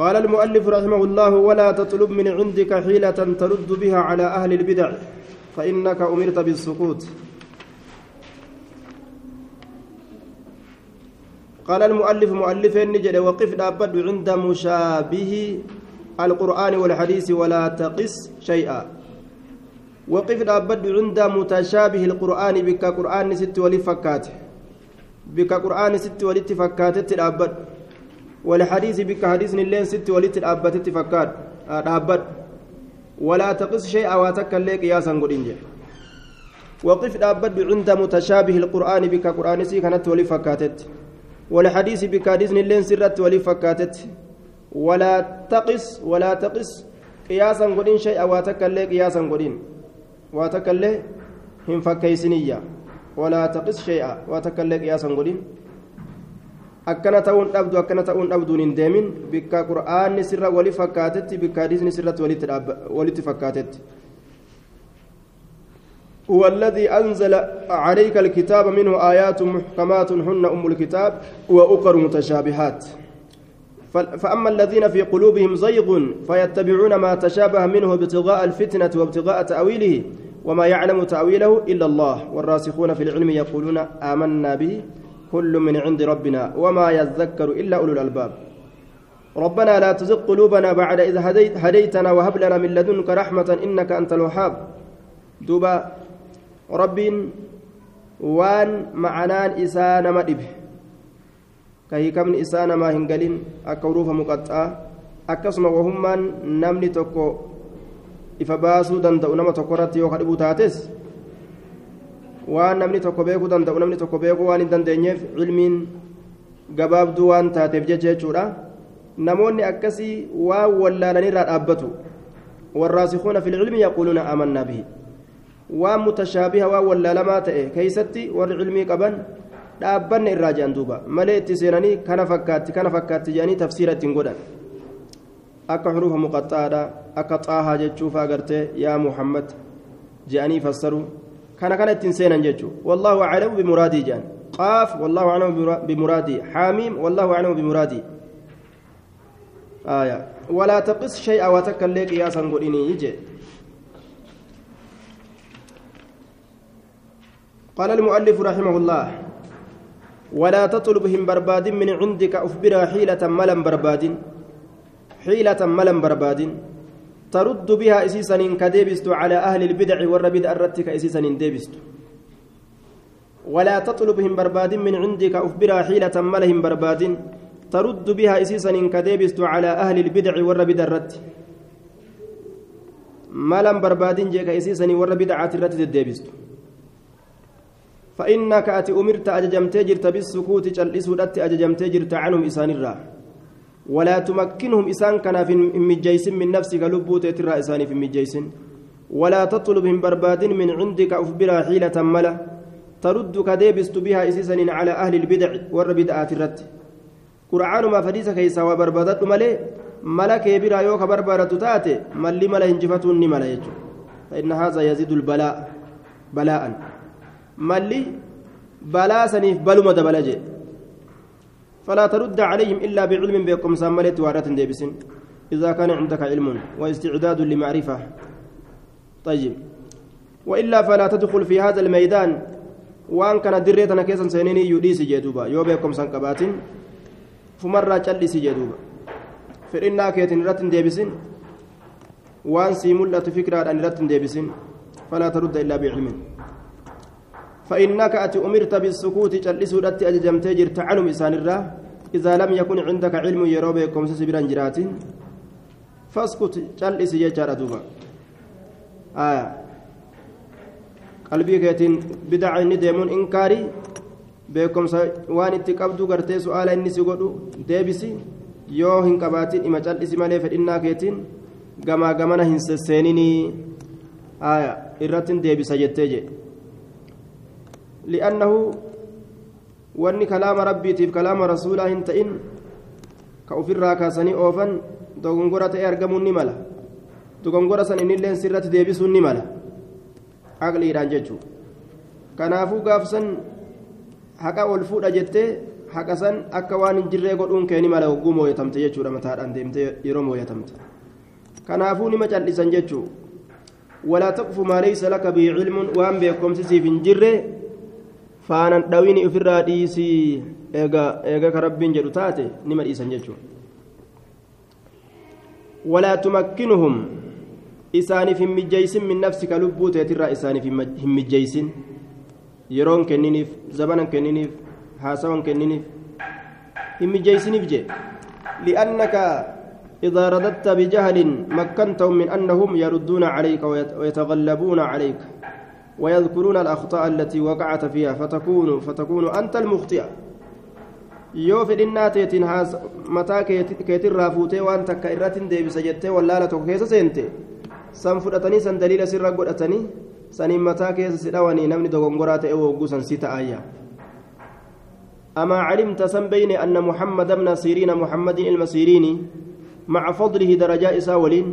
قال المؤلف رحمه الله ولا تطلب من عندك حيلة ترد بها على أهل البدع فإنك أمرت بالسكوت قال المؤلف مؤلف نجد وقف دابد عند مشابه القرآن والحديث ولا تقس شيئا. وقف دابد عند متشابه القرآن بك قرآن ست ولي فكات بك قرآن ست ولي فكات دابد. والحديث بك حديث اللين ست ولي دابت فكات دابد ولا تقس شيئا واتكلم قياسا قد وقف دابد عند متشابه القرآن بك قرآن سي كانت ولي فكاتت. والحديث بكاديس اللين سرت ولي فكاتت. ولا تقس ولا تقس قياسا قدين شيئا واتكلي قياسا قدين واتكلي هم فكيسنية. ولا تقس شيئا واتكلي قياسا قدين akkana ta'uun dhabdu akkana ta'uun dhabduun hin deemin. Bikka qur'aanni sirra wali fakkaatetti bikka hadiisni sirratti walitti fakkaatetti. هو الذي أنزل عليك الكتاب منه آيات محكمات هن أم الكتاب وأخر متشابهات فأما الذين في قلوبهم زيغ فيتبعون ما تشابه منه ابتغاء الفتنة وابتغاء تأويله وما يعلم تأويله إلا الله والراسخون في العلم يقولون آمنا به كل من عند ربنا وما يذكر إلا أولو الألباب ربنا لا تزغ قلوبنا بعد إذ هديت هديتنا وهب لنا من لدنك رحمة إنك أنت الوهاب دوبا waan macanaan isaa nama dhibe ka hiikamni isaa namaa hin galin akka huruufa muqaxxaa akkasuma wahummaan namni tokko ifa baasuu danda'u nama tokko irratti yoo ka dhibuu taates waan namni tokko beekuu danda'u namni tokko beekuu waan hin dandeenyeef cilmiin gabaabduu waan taateef jecha jechuudha namoonni akkasii waan wallaalanirraa dhaabbatu warraasikuuna fi lcilmi yaquuluuna aamannaa bihi waan mutashaabiha waan wallaalamaa ta'e keeysatti warri cilmii qaban dhaabbanne irraa jedhan duuba malee itti seenanii kana fakkaatti kana fakkaatti jedhanii tafsiira ittiin godhan akka xuruufa muqaxxaadha akka xaahaa jechuufa agartee yaa muhammad jedhanii fassaru kana ittiin seenan jechuu wallaahu aclamu bimuraadii jedhan qaaf wallaahu aclamu bimuraadii xaamiim wallaahu aclamu bimuraadii آية ولا تقص شيئا وتكلي قياسا قوليني يجي قال المؤلف رحمه الله ولا تطلبهم برباد من عندك أخبرها حيلة ملم برباد حيلة ملم برباد ترد بها إسيسا كديبست على أهل البدع والربد أردتك إسيسا ديبست. ولا تطلبهم برباد من عندك أخبرها حيلة ملهم برباد ترد بها إسيسا كديبست على أهل البدع والربد أردت ملم برباد جيك إسيسا والربد عاترت ديبست. فإنك أتي أمرت أججمت جرت بالسكوت جلسودت أججمت جرت عنهم إسان الرا ولا تمكنهم إسان كان في مجيس من نفسك لبوت ترى إسان في مجيس ولا تطلبهم برباد من عندك أفبرا حيلة ملا. ترد كديبست بها إسيسا على أهل البدع والربدعات الرد. قرآن ما فديس كيسا وبربادت ملي. ملك يبرا يوك بربادة تاتي. ملي ملا هنجفتون ملا يجو. فإن هذا يزيد البلاء. بلاءً. balaa saniif baluma dabala jee فلا ترد عليهم إلا بعلم بكم ساملت وارات ديبسين. إذا كان عندك علم واستعداد لمعرفة. طيب. وإلا فلا تدخل في هذا الميدان. وأن كان دريتنا كيسا سنيني يديس جدوبا يو بكم سنكبات فمرة جلس جدوبا فإنا كيتن رات ديبسين. وأن سيملة فكرة أن رات ديبسين. فلا ترد إلا بعلم. فإنك أتي أمرت بالسكوت جلسوا أججمت جرت عنهم إسان الراه إذا لم يكن عندك علم يروبكم سبرا جرات فاسكت جلس يجار دوبا آه qalbii keetiin bidaca inni deemuun inkaarii beekumsa waan itti qabdu gartee su'aala inni si godhu deebisi yoo hin qabaatin ima cal'isi malee fedhinnaa keetiin gamaa gamana hin sesseeninii irratti deebisa jettee jedhe لأنه واني كلام ربي تيف كلام رسوله انتئن كأفرا كاسني أوفن دغنغورة أرقمون نملا دغنغورة سن إن اللين سرة ديبسون نملا عقلي رانججو كنافو قافسن حقا والفود hin jirree godhuun keeni mala hogguu mooyatamte jechuudha mataadhaan deemtee yeroo mooyatamte kanaafuu nima cal'isan jechuu walaa taqfu maa laysa laka bihi cilmun waan beekomsi siif hin jirre faanan dhawini ofirraa dhiisii eega ka rabbiin jedhu taate nima dhiisan jechuudha walaa tumakkinuhum isaaniif hin mijjeeysin min nafsika lubbuu teetirraa isaaniif hin mijjeeysin yeroon kenniniif zabanan kenniniif haasawan kenniniif hin mijjeeysiniif jee li'annaka إذا رددت بجهل مكنتهم من أنهم يردون عليك ويتغلبون عليك ويذكرون الأخطاء التي وقعت فيها فتكون فتكون أنت المخطئ mataa keetirraa fuutee waan takka irratti deebisa jettee wallaala tokko keessa seente san fudhatanii san daliila sirra godhatanii saniin mataa keessa si dhawanii namni dogongoraa ta'e wogguu san si ta'ayya أما علمت سن بين أن محمد بن سيرين محمد المسيريني مع فضله درجاء ساولين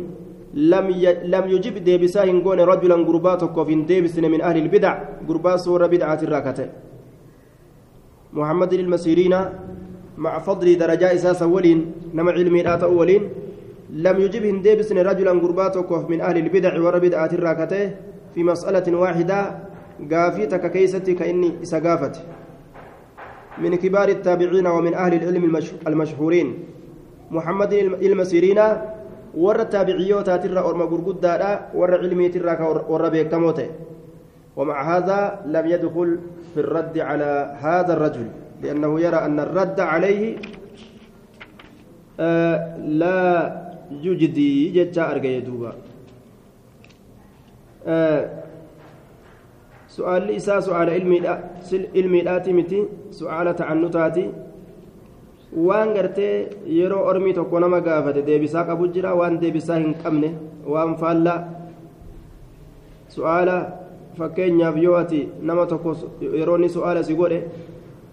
لم يجب ديبسا هنقون رجلا قرباتك وفين ديبسن من أهل البدع. قربات سورة بدعة الراكته محمد المسيرين مع فضل درجاء ساس ولين نمع علمي لا أولين. لم يجبهن ديبسن رجلا قرباتك من أهل البدع وربدعة الراكته في مسألة واحدة قافيتك كيستي كإني إسقافت. من كبار التابعين ومن أهل العلم المشهورين. محمد المسيرين ور التابعيوتا ترى أرمى قرقودا ور علمي ترى ور بيكتموته ومع هذا لم يدخل في الرد على هذا الرجل لأنه يرى أن الرد عليه لا يجدي جتا أرجع يدوبا سؤال إساء سؤال علمي علمي الآتي متي سؤال تعنتاتي waan gartee yeroo ormii tokko nama gaafate deebisaa qabu jira waan deebisaa hin qabne waan faallaa su'aala fakkeenyaaf yoo ati nama tokko yeroo inni su'aala si godhe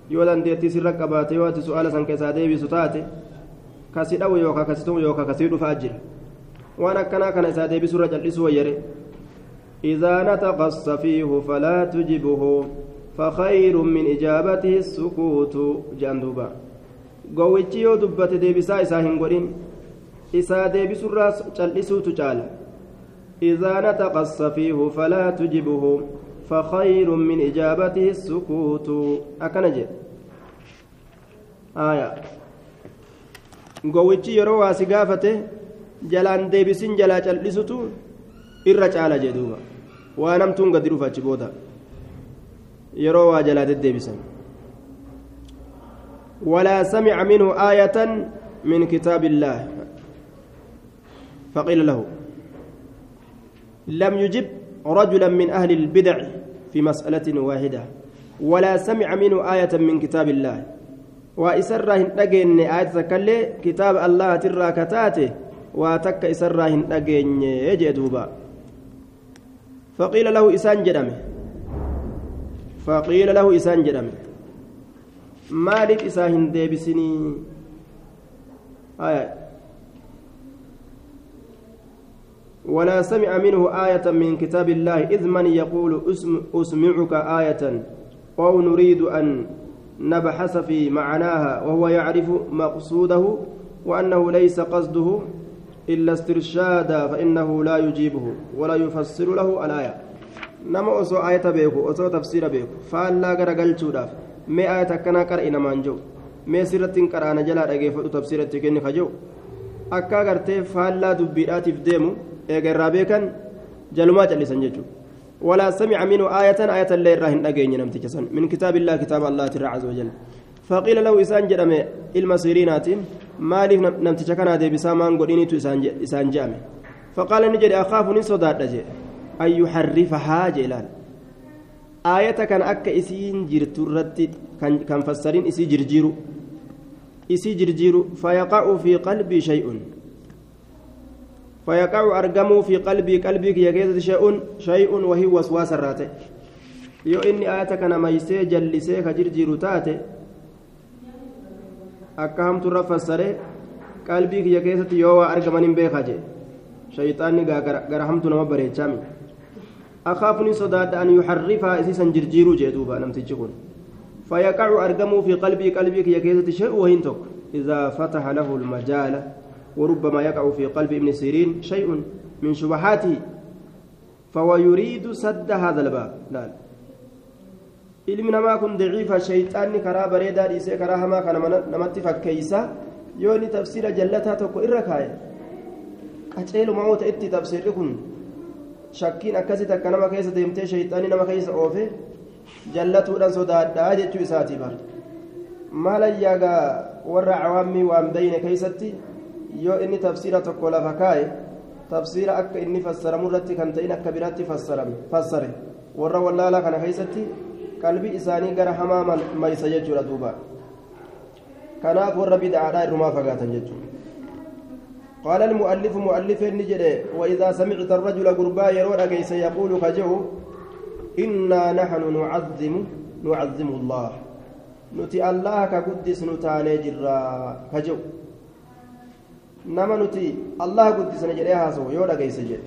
yoo dandeettii sirra qabaate yoo ati su'aala san keessaa deebisu taate kasi dhawu yookaan kasi tumu yookaan kasii dhufaa jira waan akkanaa kana isaa deebisurra cal'isuu wayyare إذا نطق السفيه فلا تجبه فخير من إجابته السكوت جندوبا gowwichi yoo dubbate deebisaa isaa hin godhin isaa deebisurraa cal'isuutu caala إذا نطق السفيه فلا تجبه فخير من إجابته السكوت أكنجي آية gowwichi yeroo waa si gaafate jalaan deebisin jalaa cal'isutu irra caala jee duuba waa namtuun gadi dhufa achi booda yeroo waa jalaa deddeebisan ولا سمع منه آية من كتاب الله. فقيل له لم يجب رجلا من أهل البدع في مسألة واحدة ولا سمع منه آية من كتاب الله. وإسرهن أجن آية كله كتاب الله ترى كتاته وتك إسرهن أجن يجدوبا فقيل له إسان جرمه فقيل له إسان جرمه maaliif isaa hin deebisinii ولا سمع منه آية من كتاب الله إذ من يقول أسمعك آية أو نريد أن نبحث في معناها وهو يعرف مقصوده وأنه ليس قصده إلا استرشادا فإنه لا يجيبه ولا يفسر له الآية نما أسو آية بيكو أسو تفسير بيكو فألا غرقل شوداف mee ayata akkanaa qara'e namaan jiru mee sirratti hin qaraana jalaa dhageeffadhu tafsiiratti kenni ka jiru akka agartee faallaa dubbiidhaatiif deemu eega irraa beekan jalumaa callisan jechuudha walaa samica minhu aayatan aayatan illee irraa hin dhageenye namticha san min kitaabillah kitaaba allaati irraa caza wajal faqiila lahu isaan jedhame ilma siriinaatiin maaliif namticha kanaa deebisaa maan godhiniitu isaan je'ame faqaala ni jedhe akaafu nin sodaadha jee an yuxarrifahaa jee ilaal aayata kan akka isiin jirtu irratti kan fassarin isii jirjiiru isii jirjiiru fayaqa'u fi qalbii shay'un fayaqa'u argamuu fi qalbii qalbii kiyya keessatti shay'un shay'un wahii waswaasa irraa ta'e yoo inni aayata kana maysee jallisee ka jirjiiru taate akka hamturra fassare qalbii kiyya keessatti yoo waa argaman beekaa jee shayxaanni gara hamtu nama أخاف صداد أن يحرفها إسيسا جرجيرو جدوبا نمتجكون فيقع أرقمه في قلبي قلبك يكيزة شيء وهنتك إذا فتح له المجال وربما يقع في قلب ابن سيرين شيء من شبهاته فهو يريد سد هذا الباب لا daciifa shayxaanni karaa bareedaa dhiisee karaa hamaa kana namatti fakkeeysa yoo inni tafsiira jallataa tokko irra kaaye qaceeluma oota itti tafsiirri kun shakkiin akkasitti akka nama keessa deemtee shayxaanni nama keessa oofe jallatuudhaan sodaadhaa jechuu isaatii bar maalayyaagaa warra cawaammii waan beeyne keeysatti yoo inni tafsiira tokko lafa kaaye tafsiira akka inni fassaramu irratti kan ta'in akka biraatti fassare warra wallaalaa kana keeysatti qalbii isaanii gara hamaa maysa jechuudha duuba kanaaf warra bid'aadhaa irrumaa fagaatan jechuudha قال المؤلف مؤلف نجد وإذا سمعت الرجل قربا يرون كيس يقول كجو إنا نحن نعظم نعظم الله. نتي الله كقدس نتاني جرا كجو. نما نتي الله قدس نجد هاسو يرون كيس جد.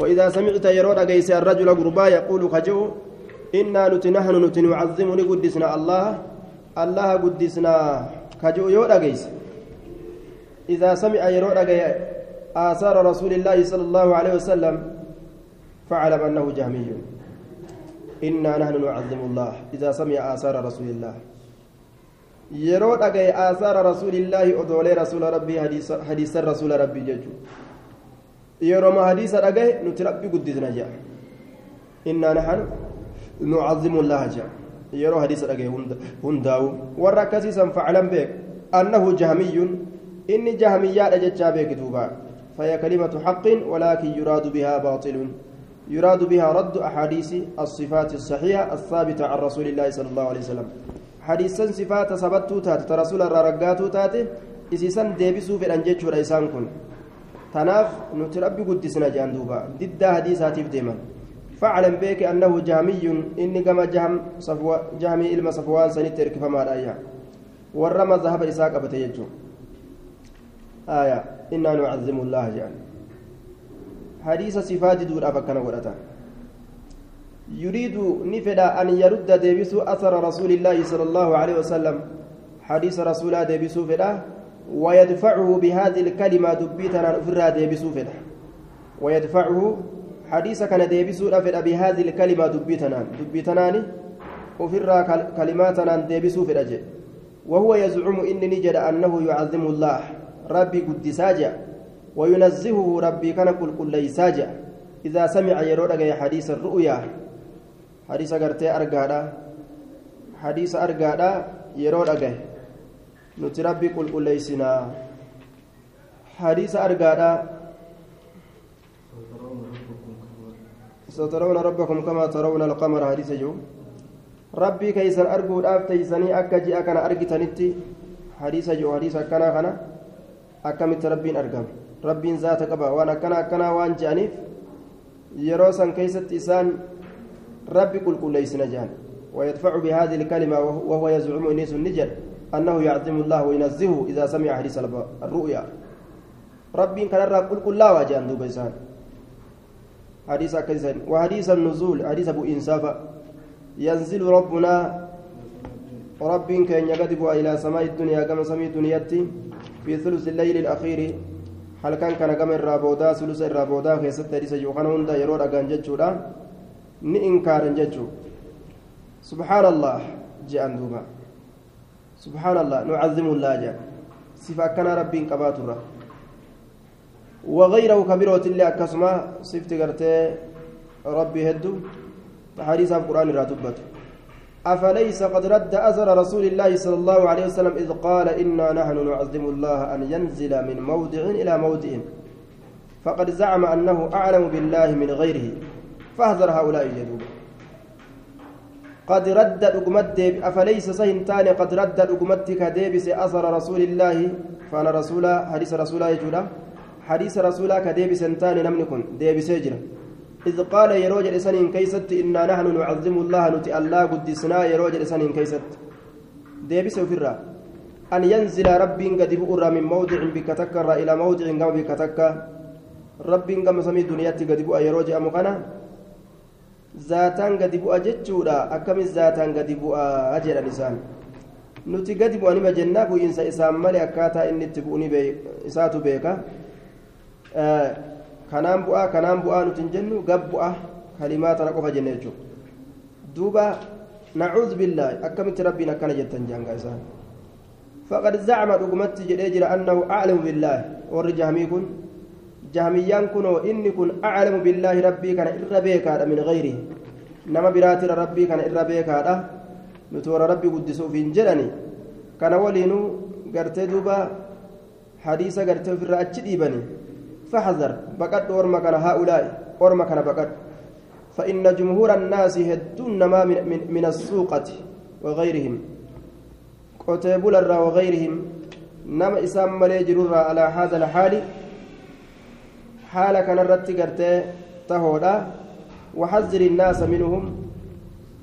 وإذا سمعت يرون كيس الرجل قربا يقول كجو إنا نتي نحن نتي نعظم نقدسنا الله. الله قدسنا كجو يرون كيس إذا سمع يرون آثار رسول الله صلى الله عليه وسلم فاعلم أنه جهمي إنا نحن نعظم الله إذا سمع آثار رسول الله dhagaye aasaara rasuulillaahi odoolee rasuula rabbii hadiisa rasuula rabbii jechuu yerooma hadiisa dhagaye nuti rabbi guddisna jea innaa nahan nucazimu llaha jea yeroo hadiisa dhagaye hundaawu warra akkasiisan faclan beek annahu jahmiyyun inni jahmiyyaadha jechaa beeki duuba. فهي كلمة حق ولكن يراد بها باطل يراد بها رد أحاديث الصفات الصحيحة الثابتة عن رسول الله صلى الله عليه وسلم حديثا صفات ثبتو تات رسول الرقاتو تات إسيسا ديبسو في الأنجج ورئيسان كن تناف نتربي قدسنا جاندوبا ضد حديثات ديما فاعلم بك أنه جهمي إني كما جهم صفو جهمي إلما صفوان سنترك فما رأيها ورمى ذهب إساق أبتيجو آية إنا نعظم الله جعل حديث صفات دور أفكنا قرأتا يريد نفدا أن يرد ديبسو أثر رسول الله صلى الله عليه وسلم. حديث رسول ديبسو فدا ويدفعه بهذه الكلمة دبيتنا أفرها ديبسو فدا. ويدفعه حديث كان ديبسو فدا بهذه الكلمة دبيتنا دبيتنا أفرها كلماتنا ديبسو فدا وهو يزعم إني نجد أنه يعظم الله. ربي قدسا جاء وينزهه ربي كان كل كل ليسا إذا سمع يرود حديث الرؤيا. حديث أغرتي أرغادا حديث أرغادا يرود أغي نتي ربي كل كل ليسنا حديث أرغادا سترون ربكم كما ترون القمر. حديث جو. ربي كيسن أرجو أفتيسني أكجي أكنا أرجتنتي حديث جو. حديث أكنا كنا akkamitti rabbiin argama? Rabbiin zaata qaba. Waan akkana akkanaa waan je'aniif yeroo san keeysatti isaan rabbi qulqulleeysina jehan ويدفع بهذه الكلمة وهو يزعم إنيس النجد أنه يعظم الله وينزهه إذا سمع حديث الرؤيا. ربي كان قل قل لا واجه أندو بيسان حديث كيسان وحديث النزول حديث أبو إنسافة ينزل ربنا رب كان يقدب إلى سماء الدنيا كما سمي دنيتي. في ثلث الليل الأخير هل كان كان كم الرابودا ثلث الرابودا في ستة ريسة يوخان هندا يرود أغان جتشودا ni inkaaran jechuu subxaana allah je'an duuba subxaana allah nucazimu llaa jean sifa akkanaa rabbiin qabaaturra وغيره كبيرة اللي أكسما صفت قرتي ربي هدو. حديث القرآن راتبته أفليس قد رد أثر رسول الله صلى الله عليه وسلم إذ قال إنا نحن نعظم الله أن ينزل من موضع إلى موضع. فقد زعم أنه أعلم بالله من غيره فأحذر هؤلاء الجدود قد رد أقمت أفليس سهنتان قد رد أقمت كديبس أثر رسول الله فأنا رسول حديث رسول الله حديث رسول كديبس انتان نمنكن ديبس يجرى إذ قال يروج لسنين كيست إنا نحن نعظم الله نتي الله قدسنا يروج لسنين كيست. ديبس وفرا. أن ينزل ربي قد بؤر من موضع بكتكر إلى موضع قام بكتكر ربي قام سمي دنياتي قد بؤر يروج أمقنا zaataan gadi bu'a jechuudha akkamis zaataan gadi bu'a jedhan isaan nuti gadi bu'anima jennaa bu'iinsa isaan malee akkaataa inni itti bu'uni isaatu beeka kanaan bu'aa kanaan bu'aa nuti hin jennu gab bu'a kalimaa tana qofa jenne jechuudha duuba nacuudhu billaahi akkamitti rabbiin akkana jettan jaangaa isaan faqad zacma dhugumatti jedhee jira annahu aclamu billaahi warri jahmii kun jahmiyyaan kunoo inni kun aclamu billaahi rabbii kana irra beekaadha min gayrihi nama biraatira rabbii kana irra beekaadha nuti warra rabbii guddisuuf hin jedhani kana waliinuu gartee duuba hadiisa gartee ofirraa achi dhiibani فاحذر بقد ورما كان هؤلاء ورما كان بقد. فإن جمهور الناس هدون ما من, من, من السوقة وغيرهم. قتيبول وغيرهم. نما إسام ملي جرورا على هذا الحال. حال كان الرتي قرتي تهودا. وحذر الناس منهم.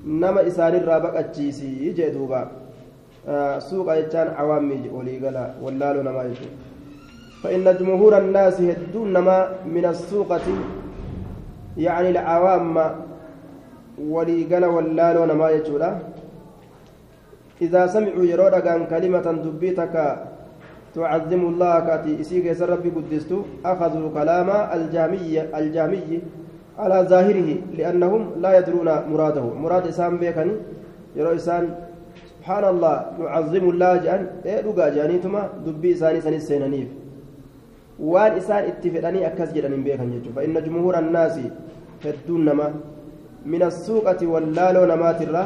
نما إسان الرابق أجيسي جدوبا آه سوق يجان عوامي ولي قلا واللالو نما يجو فإن جمهور الناس هدون نما من السوقة يعني العوام ولي قلا واللالو نما يجو إذا سمعوا يرون كان كلمة دبيتك تعظم الله كاتي إسيك يسر ربي قدستو أخذوا كلام الجامي الجامي على ظاهره لأنهم لا يدرون مراده. مراد إسان بيكني يرو إسان سبحان الله نعظم الله جان إيه لقا جانيتما دبي إساني سني سينانيف وان إسان اتفقني أكس جدن بيكن يجو فإن جمهور الناس هدون نما من السوقة واللالو نمات الرا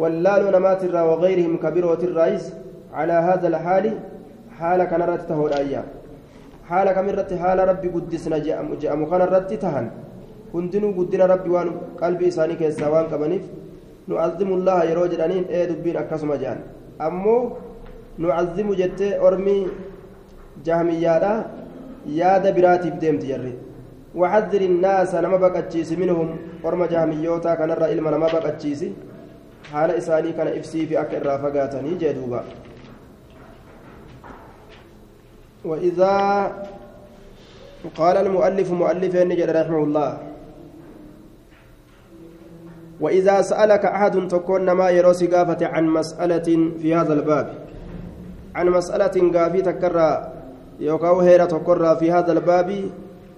واللالو نمات الرا وغيرهم كبيرة الرئيس على هذا الحال حال كان رت تهود أيا حال كم رت حال ربي قدسنا جاء جاء مكان رت تهن كنتنو قدنا ربي وان قلبي إساني كيسا وان كبنيف نعظم الله يروج أنين إيه جهميادا ياد براتي بديمت يري. وحذر الناس نما بقتشيس منهم أرم جهميوتا كان الرا إلما نما بقتشيسي حال إساني كان إفسي في أكل رافقاتني جدوبا. وإذا قال المؤلف مؤلف نجد رحمه الله. وإذا سألك أحد تكون ما يروس قافة عن مسألة في هذا الباب. عن مسألة قافي يوكاو هيرة تكرى في هذا الباب.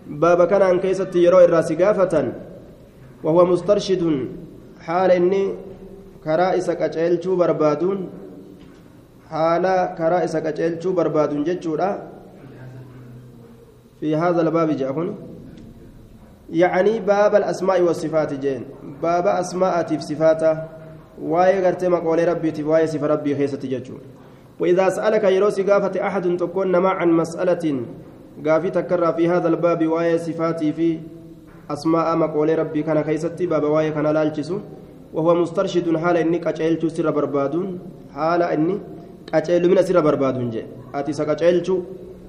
باب كان عن كيسة يرو الراس قافة وهو مسترشد. حال إني كرائس كأجيلشو بربادون. حال كرائس كأجيلشو بربادون جتشورا. في هذا الباب جاءكم يعني باب الأسماء والصفات جين. باب أسماء في صفاته واي غرتي مقول ربي تواي صف ربي خيسة ججو وإذا سألك يروسي قافة أحد تكون مع عن مسألة قافي تكرر في هذا الباب واي صفاتي في أسماء مقول ربي كان خيسة باب واي كان لالجسو وهو مسترشد حال إني كأجيلتو سر بربادون. حال إني كأجيل من سر بربادون جي أتي سكأجيلتو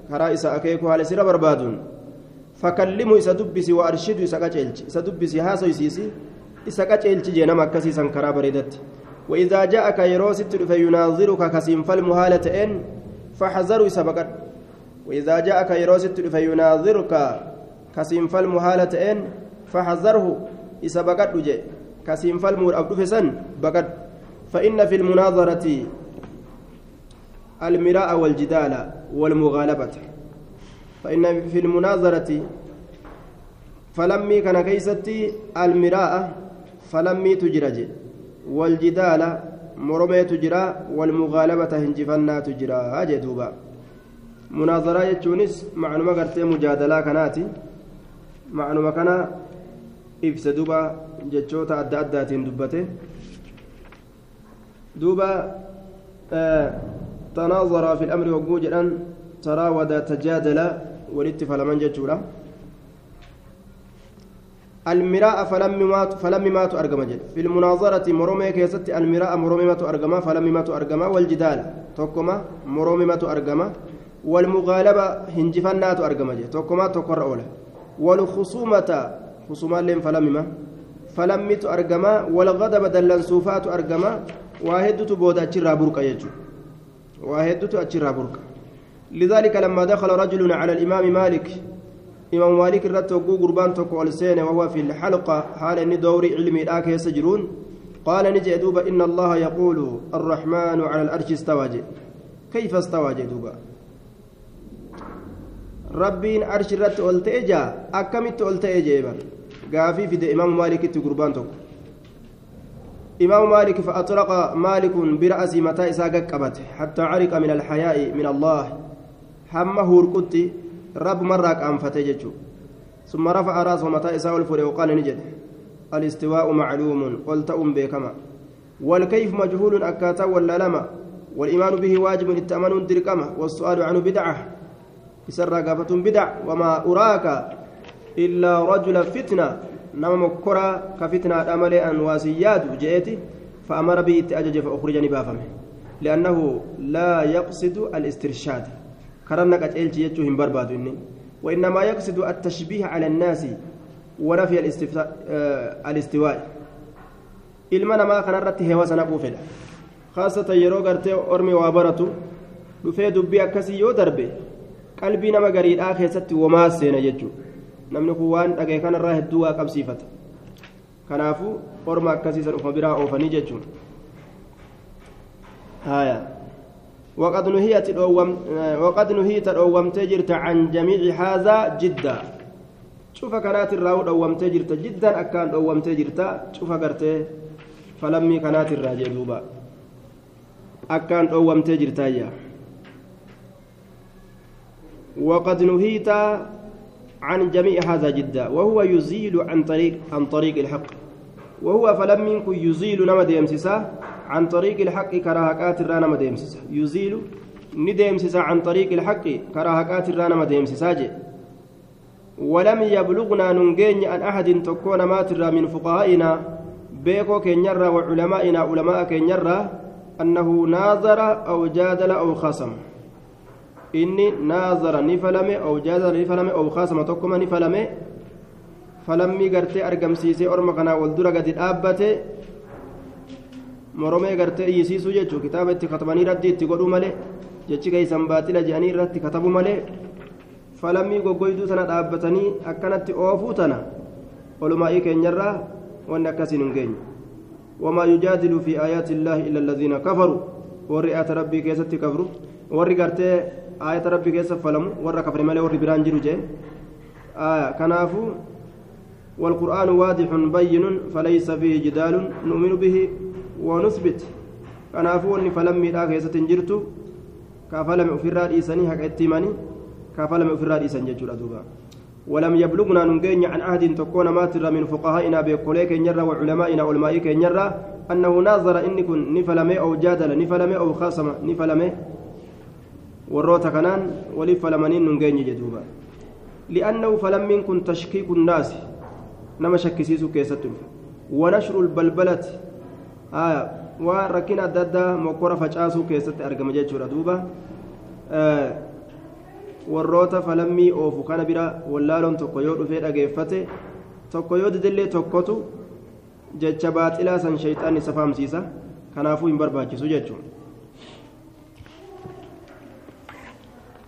akeeku haala sira barbaaduun fakallimu isa dubbisi waa arshidu isa qaceelchi isa dubbisi haasoysiisi isa qaceelchi jee nama akkasiisan karaa bareedatti وإذا جاءك يروست فيناظرك كسيم فالمهالة إن فحذروا إسبقت وإذا جاءك يروست فيناظرك كسيم فالمهالة إن فحذره إسبقت جي كسيم فالمور أبدو فسن بقت فإن في المناظرة المراء والجدال والمغالبة. فإن في المناظرة فلمي كان كيستي المراء فلمي تجرج والجدال مرمي تجرى والمغالبة هنجفنا تجرى جدوبا مناظرة يجونس معلومة قرتي مجادلة كناتي. معلومة كان ibsa duba jechoota adda addaatiin dubbate duuba تناظر في الأمر وجوج أن تراود تجادل ولدت فلمن جتشورا. المراء فلم مات فلم مات أرجم جد في المناظرة مرومي كيست المراء مرومي مات أرجما فلم مات أرجما. والجدال توكما مرومي مات أرجما. والمغالبة هنجفنات أرجما جد توكما تقر أولى والخصومة خصوما لهم فلم ما. فلم مت أرجما. والغضب دلن سوفات أرجما. واحدة بودا تشرا بركة يجو. وهدت أجرى بركة. لذلك لما دخل رجل على الإمام مالك إمام مالك الرتوقو قربان توكو السين وهو في الحلقة. حال إني دوري علمي الآك يسجرون. قال نجي دوبا إن الله يقول الرحمن على الأرش استوى كيف استوى دوبا ربين أرش الرت ألتئجا أكمت ألتئجا قافي في إمام مالك قربان توكو إمام مالك فأطلق مالك برأس متى إساق قبت. حتى عرق من الحياء من الله. حمه القدي رب مرة أنفتي جتشو. ثم رفع رأسه متى إساء الفري وقال نجد. الاستواء معلوم قلت أم بكما. والكيف مجهول أكاتا ولا لما. والإيمان به واجب التأمن دركمة والسؤال عنه بدعة. إسر قافة بدع. وما أراك إلا رجل فتنة. نما مكرا كفتنة أمل أن واسياد جئتي. فأمر به أجج فأخرجني بافمه. لأنه لا يقصد الاسترشاد. كرنك أجلتي يجو هم برباد إني وإنما يقصد التشبيه على الناس ونفي آه الاستواء ilma namaa kanarratti heewasa naquu fedha haasatan yeroo gartee ormi waa baratu dhufee dubbii akkasii yoo darbe qalbii nama gariidhaa keessatti womaa seena jechuudha namni kun waan dhagee kanarraa hedduu waa qabsiifata kanaafuu orma akkasiisan ufma biraa oofanii jechuun haya وقد نهيت وقد نهيت دومت جرت عن جميع هذا جدا. شوف كانت الراو دومت جرت جدا أكان دومت جرت شوف قرت فلمي كانت الراجع دوبا. أكان دومت جرت وقد نهيت عن جميع هذا جدا. وهو يزيل عن طريق عن طريق الحق. وهو فلم يكن يزيل نما ديمسسا عن طريق الحق كراهكات الرانا ما ديمسسا يزيل نديمسسا عن طريق الحق كراهكات الرانا ما ديمسسا ولم يبلغنا ننجين عن أحد تكون ماترا من فقهائنا. بيكو كينيرا وعلمائنا علماء كينيرا أنه ناظر أو جادل أو خصم inni naazara ni falame ou jaazara ni falame ou kaasama tokkoma ni falame falammii gartee argamsiisee orma moromee gartee iyyisiisuu jechuu kitaaba itti katabanii raddi itti godhuu malee jechi keeysan baaxila je'anii irratti katabu malee falammii goggoyduu tana dhaabbatanii akkanatti oofuu tana olumaa'ii keenyarraa wanni akkasiin hin geenye wamaa yujaadilu fi aayaati illaahi illa alladhiina kafaruu warri aata rabbii keessatti kafru warri gartee aayata rabbi keessa falamu warra kafre malee warri biraan jiru jee kanaafu والقرآن واضح بين فليس فيه جدال نؤمن به ونثبت. أني فلمي لا كيسة جرت كفلم في الراد إيساني حق اتماني كفلم في الراد إيسان ججور أدوبا. ولم يبلغنا ننجين عن عهد تكون ماتر من فقهائنا بكوليك نجرة وعلمائنا علمائك نجرة أنه ناظر إني كن نفلمي أو جادل نفلمي أو خاصم نفلمي. falamaniin nun geenye jedhuuba li'annahu falammiin kun tashkiiku nnaasi nama shakkisiisuu keessatti dhufe wanashru lbalbalati waan rakkina adda addaa mokkora facaasuu keessatti argama jechuudha duuba warroota falammii oofu kana bira wallaaloon tokko yoo dhufee dhageeffate tokko yoo didillee tokkotu jecha baaxilaa san shayxaan isa fahamsiisa kanaafuu hin barbaachisu jechuudha